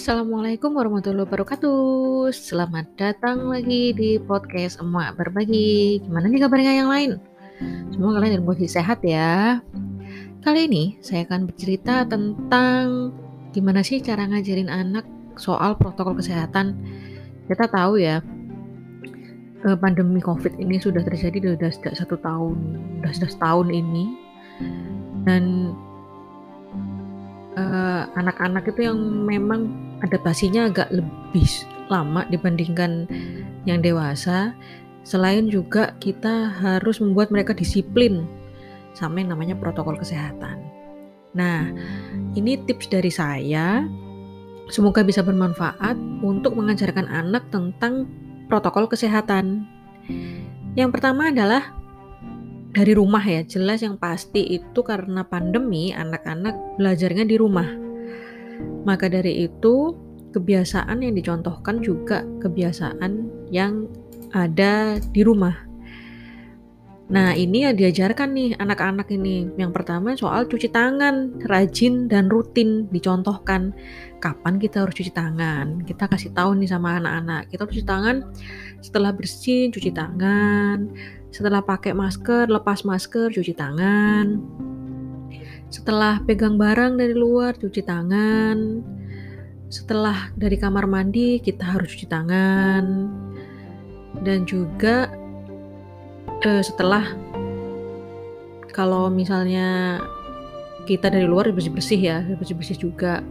Assalamualaikum warahmatullahi wabarakatuh. Selamat datang lagi di podcast Emak Berbagi. Gimana nih kabarnya yang lain? Semoga kalian dalam kondisi sehat ya. Kali ini saya akan bercerita tentang gimana sih cara ngajarin anak soal protokol kesehatan. Kita tahu ya, eh, pandemi COVID ini sudah terjadi sudah sejak satu tahun, sudah sudah setahun ini, dan eh, anak-anak itu yang memang adaptasinya agak lebih lama dibandingkan yang dewasa. Selain juga kita harus membuat mereka disiplin sama yang namanya protokol kesehatan. Nah, ini tips dari saya. Semoga bisa bermanfaat untuk mengajarkan anak tentang protokol kesehatan. Yang pertama adalah dari rumah ya, jelas yang pasti itu karena pandemi anak-anak belajarnya di rumah. Maka dari itu, kebiasaan yang dicontohkan juga kebiasaan yang ada di rumah. Nah, ini ya diajarkan nih anak-anak ini. Yang pertama soal cuci tangan, rajin dan rutin dicontohkan. Kapan kita harus cuci tangan? Kita kasih tahu nih sama anak-anak. Kita cuci tangan setelah bersih, cuci tangan. Setelah pakai masker, lepas masker, cuci tangan. Setelah pegang barang dari luar, cuci tangan. Setelah dari kamar mandi, kita harus cuci tangan. Dan juga uh, setelah kalau misalnya kita dari luar bersih-bersih ya, bersih-bersih juga.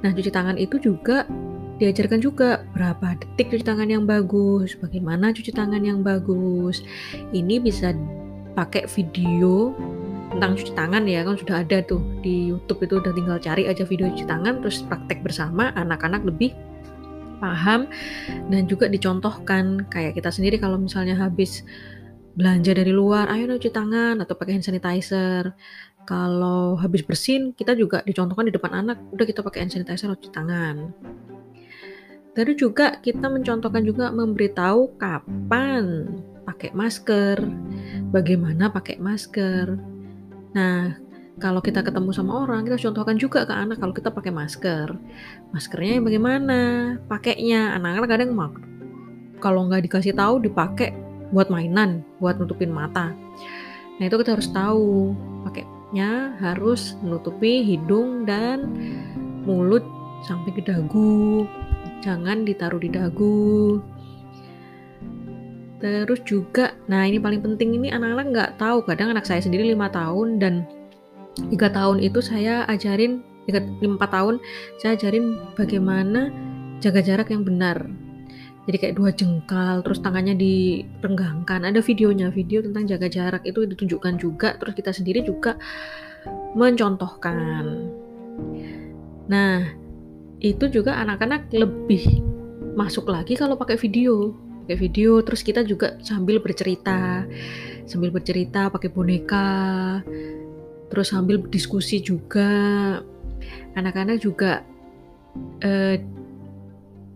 Nah, cuci tangan itu juga diajarkan juga berapa detik cuci tangan yang bagus, bagaimana cuci tangan yang bagus. Ini bisa pakai video tentang cuci tangan ya, kan sudah ada tuh di YouTube itu udah tinggal cari aja video cuci tangan terus praktek bersama anak-anak lebih paham dan juga dicontohkan kayak kita sendiri kalau misalnya habis belanja dari luar, ayo cuci tangan atau pakai hand sanitizer. Kalau habis bersin, kita juga dicontohkan di depan anak, udah kita pakai hand sanitizer cuci tangan. Terus juga kita mencontohkan juga memberitahu kapan pakai masker, bagaimana pakai masker. Nah, kalau kita ketemu sama orang, kita contohkan juga ke anak kalau kita pakai masker. Maskernya bagaimana? Pakainya. Anak-anak kadang mau kalau nggak dikasih tahu dipakai buat mainan, buat nutupin mata. Nah itu kita harus tahu pakainya harus menutupi hidung dan mulut sampai ke dagu, jangan ditaruh di dagu. Terus juga, nah ini paling penting ini anak-anak nggak tahu. Kadang anak saya sendiri lima tahun dan tiga tahun itu saya ajarin, lima tahun saya ajarin bagaimana jaga jarak yang benar. Jadi kayak dua jengkal terus tangannya direnggangkan. Ada videonya video tentang jaga jarak itu ditunjukkan juga. Terus kita sendiri juga mencontohkan. Nah itu juga anak-anak lebih masuk lagi kalau pakai video pakai video terus kita juga sambil bercerita. Sambil bercerita pakai boneka. Terus sambil diskusi juga. Anak-anak juga eh,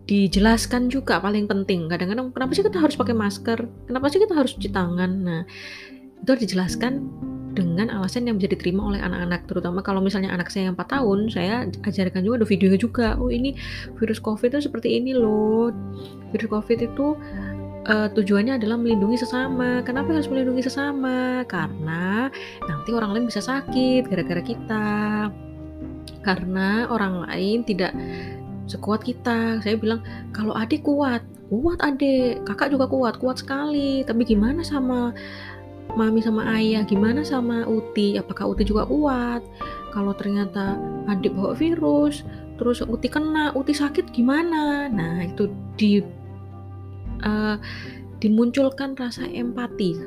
dijelaskan juga paling penting. Kadang-kadang kenapa sih kita harus pakai masker? Kenapa sih kita harus cuci tangan? Nah itu harus dijelaskan dengan alasan yang bisa diterima oleh anak-anak terutama kalau misalnya anak saya yang 4 tahun saya ajarkan juga ada videonya juga oh ini virus covid itu seperti ini loh. Virus covid itu uh, tujuannya adalah melindungi sesama. Kenapa harus melindungi sesama? Karena nanti orang lain bisa sakit gara-gara kita. Karena orang lain tidak sekuat kita. Saya bilang kalau adik kuat kuat adik. Kakak juga kuat kuat sekali. Tapi gimana sama mami sama ayah gimana sama Uti apakah Uti juga kuat kalau ternyata adik bawa virus terus Uti kena Uti sakit gimana nah itu di uh, dimunculkan rasa empati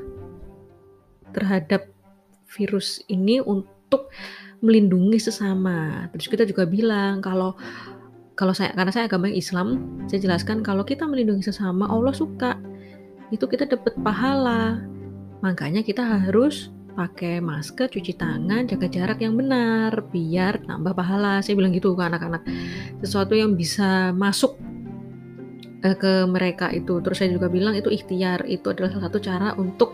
terhadap virus ini untuk melindungi sesama terus kita juga bilang kalau kalau saya karena saya agama Islam, saya jelaskan kalau kita melindungi sesama, Allah suka. Itu kita dapat pahala. Makanya kita harus pakai masker, cuci tangan, jaga jarak yang benar biar nambah pahala. Saya bilang gitu ke anak-anak. Sesuatu yang bisa masuk eh, ke mereka itu. Terus saya juga bilang itu ikhtiar, itu adalah salah satu cara untuk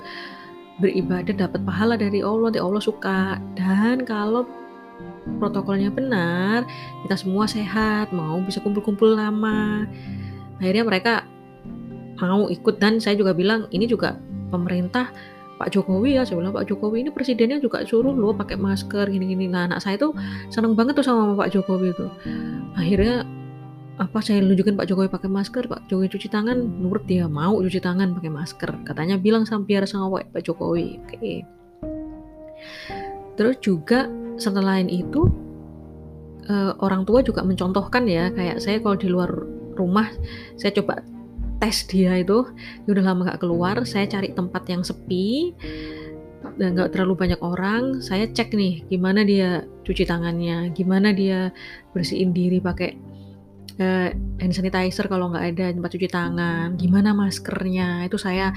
beribadah dapat pahala dari Allah, dari Allah suka. Dan kalau protokolnya benar, kita semua sehat, mau bisa kumpul-kumpul lama. Akhirnya mereka mau ikut dan saya juga bilang ini juga pemerintah Pak Jokowi ya saya bilang Pak Jokowi ini presidennya juga suruh lo pakai masker gini-gini. Nah anak saya tuh seneng banget tuh sama Pak Jokowi itu. Akhirnya apa saya nunjukin Pak Jokowi pakai masker Pak Jokowi cuci tangan nurut dia mau cuci tangan pakai masker. Katanya bilang sama biar sama Pak Jokowi. Oke. Okay. terus juga setelah itu uh, orang tua juga mencontohkan ya kayak saya kalau di luar rumah saya coba tes dia itu dia udah lama gak keluar saya cari tempat yang sepi dan gak terlalu banyak orang saya cek nih gimana dia cuci tangannya gimana dia bersihin diri pakai uh, hand sanitizer kalau nggak ada tempat cuci tangan gimana maskernya itu saya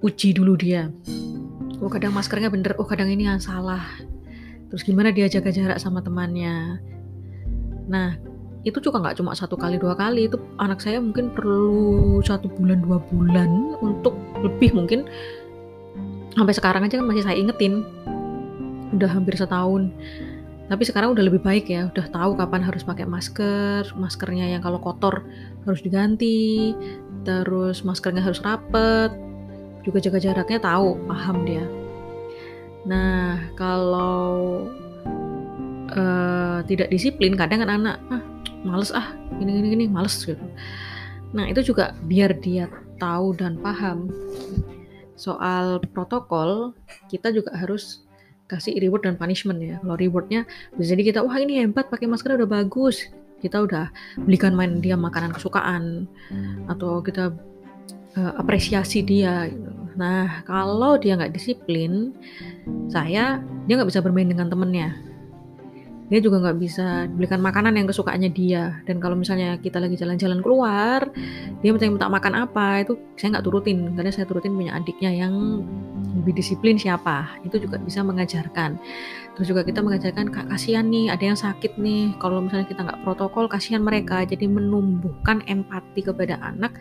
uji dulu dia. Oh kadang maskernya bener oh kadang ini yang salah terus gimana dia jaga jarak sama temannya? Nah itu juga nggak cuma satu kali dua kali. Itu anak saya mungkin perlu satu bulan dua bulan untuk lebih mungkin. Sampai sekarang aja kan masih saya ingetin. Udah hampir setahun. Tapi sekarang udah lebih baik ya. Udah tahu kapan harus pakai masker. Maskernya yang kalau kotor harus diganti. Terus maskernya harus rapet. Juga jaga jaraknya tahu paham dia. Nah kalau uh, tidak disiplin kadang kan anak ah males ah gini gini gini males gitu. Nah itu juga biar dia tahu dan paham soal protokol kita juga harus kasih reward dan punishment ya. Kalau rewardnya jadi kita wah ini hebat pakai masker udah bagus. Kita udah belikan main dia makanan kesukaan atau kita uh, apresiasi dia gitu. nah kalau dia nggak disiplin saya dia nggak bisa bermain dengan temennya dia juga nggak bisa belikan makanan yang kesukaannya dia. Dan kalau misalnya kita lagi jalan-jalan keluar dia minta minta makan apa itu saya nggak turutin. Karena saya turutin punya adiknya yang lebih disiplin siapa. Itu juga bisa mengajarkan. Terus juga kita mengajarkan kak kasihan nih ada yang sakit nih. Kalau misalnya kita nggak protokol kasihan mereka. Jadi menumbuhkan empati kepada anak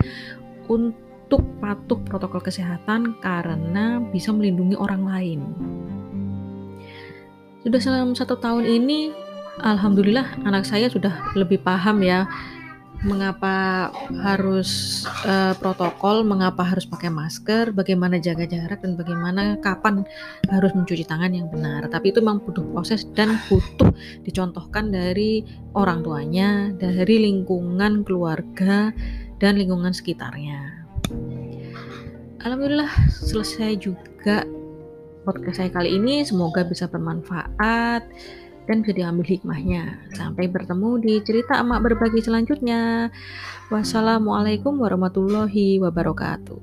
untuk patuh protokol kesehatan karena bisa melindungi orang lain sudah selama satu tahun ini alhamdulillah anak saya sudah lebih paham ya mengapa harus uh, protokol, mengapa harus pakai masker, bagaimana jaga jarak dan bagaimana kapan harus mencuci tangan yang benar. Tapi itu memang butuh proses dan butuh dicontohkan dari orang tuanya, dari lingkungan keluarga dan lingkungan sekitarnya. Alhamdulillah selesai juga podcast saya kali ini semoga bisa bermanfaat dan bisa diambil hikmahnya. Sampai bertemu di cerita emak berbagi selanjutnya. Wassalamualaikum warahmatullahi wabarakatuh.